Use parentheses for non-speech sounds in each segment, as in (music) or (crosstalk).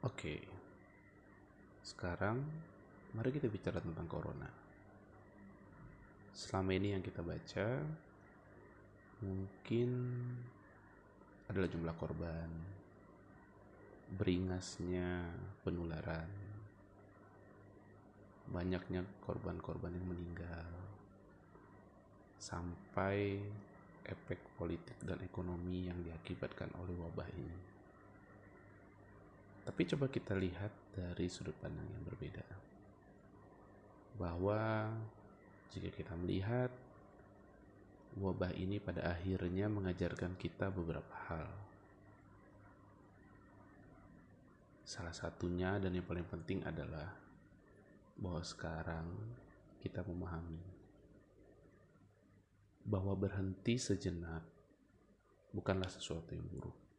Oke, sekarang mari kita bicara tentang corona. Selama ini yang kita baca mungkin adalah jumlah korban, beringasnya penularan, banyaknya korban-korban yang meninggal, sampai efek politik dan ekonomi yang diakibatkan oleh wabah ini. Tapi coba kita lihat dari sudut pandang yang berbeda. Bahwa jika kita melihat wabah ini pada akhirnya mengajarkan kita beberapa hal. Salah satunya dan yang paling penting adalah bahwa sekarang kita memahami bahwa berhenti sejenak bukanlah sesuatu yang buruk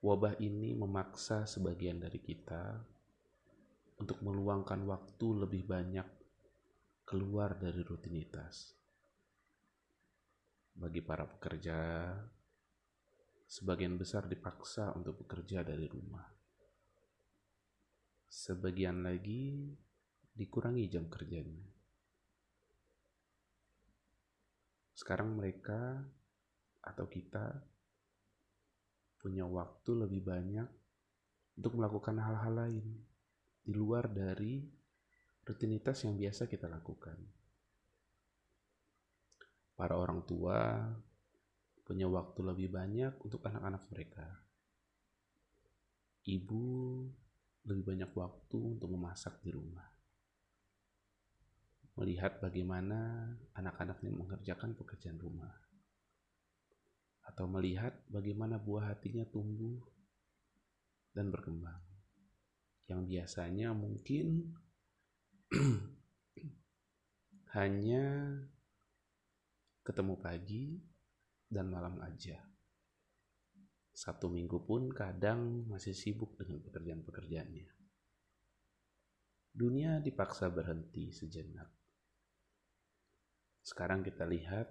Wabah ini memaksa sebagian dari kita untuk meluangkan waktu lebih banyak keluar dari rutinitas. Bagi para pekerja, sebagian besar dipaksa untuk bekerja dari rumah. Sebagian lagi dikurangi jam kerjanya. Sekarang mereka atau kita punya waktu lebih banyak untuk melakukan hal-hal lain di luar dari rutinitas yang biasa kita lakukan. Para orang tua punya waktu lebih banyak untuk anak-anak mereka. Ibu lebih banyak waktu untuk memasak di rumah. Melihat bagaimana anak-anaknya mengerjakan pekerjaan rumah atau melihat bagaimana buah hatinya tumbuh dan berkembang. Yang biasanya mungkin (clears throat) hanya ketemu pagi dan malam aja. Satu minggu pun kadang masih sibuk dengan pekerjaan-pekerjaannya. Dunia dipaksa berhenti sejenak. Sekarang kita lihat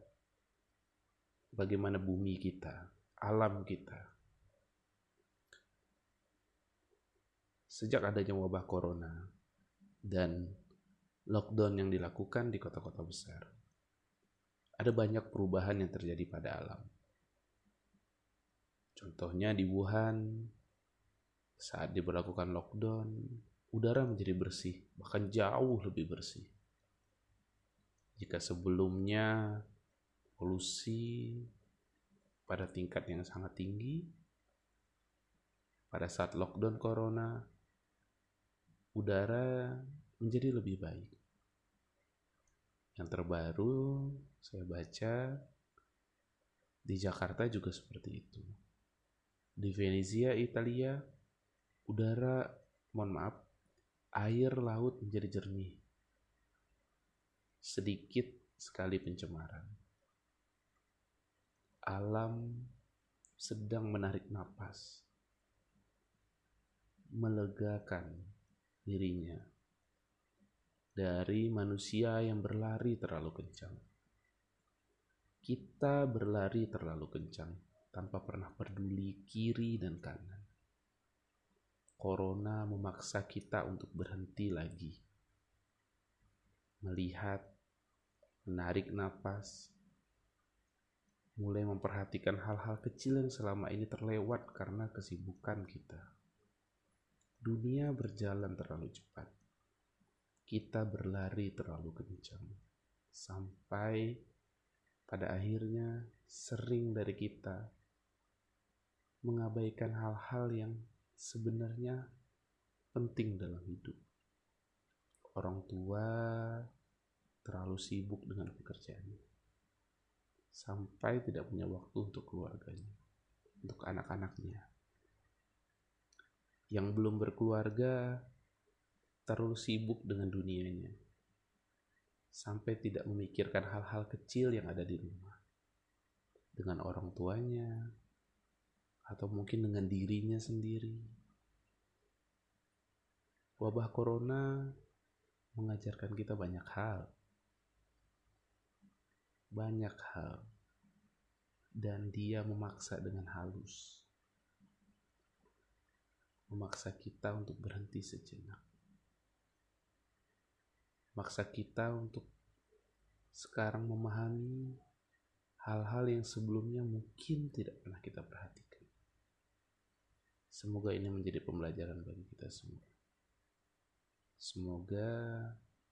bagaimana bumi kita, alam kita. Sejak adanya wabah corona dan lockdown yang dilakukan di kota-kota besar, ada banyak perubahan yang terjadi pada alam. Contohnya di Wuhan, saat diberlakukan lockdown, udara menjadi bersih, bahkan jauh lebih bersih. Jika sebelumnya polusi pada tingkat yang sangat tinggi. Pada saat lockdown corona, udara menjadi lebih baik. Yang terbaru saya baca di Jakarta juga seperti itu. Di Venezia, Italia, udara, mohon maaf, air laut menjadi jernih. Sedikit sekali pencemaran alam sedang menarik napas, melegakan dirinya dari manusia yang berlari terlalu kencang. Kita berlari terlalu kencang tanpa pernah peduli kiri dan kanan. Corona memaksa kita untuk berhenti lagi, melihat, menarik napas, mulai memperhatikan hal-hal kecil yang selama ini terlewat karena kesibukan kita. Dunia berjalan terlalu cepat. Kita berlari terlalu kencang. Sampai pada akhirnya sering dari kita mengabaikan hal-hal yang sebenarnya penting dalam hidup. Orang tua terlalu sibuk dengan pekerjaannya sampai tidak punya waktu untuk keluarganya, untuk anak-anaknya. Yang belum berkeluarga terlalu sibuk dengan dunianya, sampai tidak memikirkan hal-hal kecil yang ada di rumah, dengan orang tuanya, atau mungkin dengan dirinya sendiri. Wabah corona mengajarkan kita banyak hal banyak hal dan dia memaksa dengan halus. memaksa kita untuk berhenti sejenak. Maksa kita untuk sekarang memahami hal-hal yang sebelumnya mungkin tidak pernah kita perhatikan. Semoga ini menjadi pembelajaran bagi kita semua. Semoga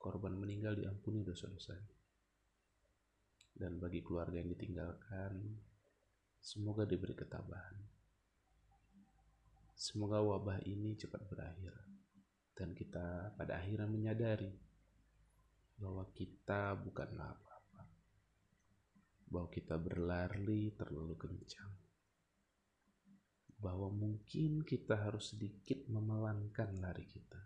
korban meninggal diampuni dosa-dosanya. Dan bagi keluarga yang ditinggalkan, semoga diberi ketabahan. Semoga wabah ini cepat berakhir dan kita pada akhirnya menyadari bahwa kita bukanlah apa-apa. Bahwa kita berlari terlalu kencang. Bahwa mungkin kita harus sedikit memelankan lari kita.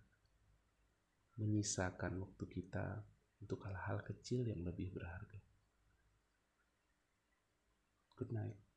Menyisakan waktu kita untuk hal-hal kecil yang lebih berharga. Good night.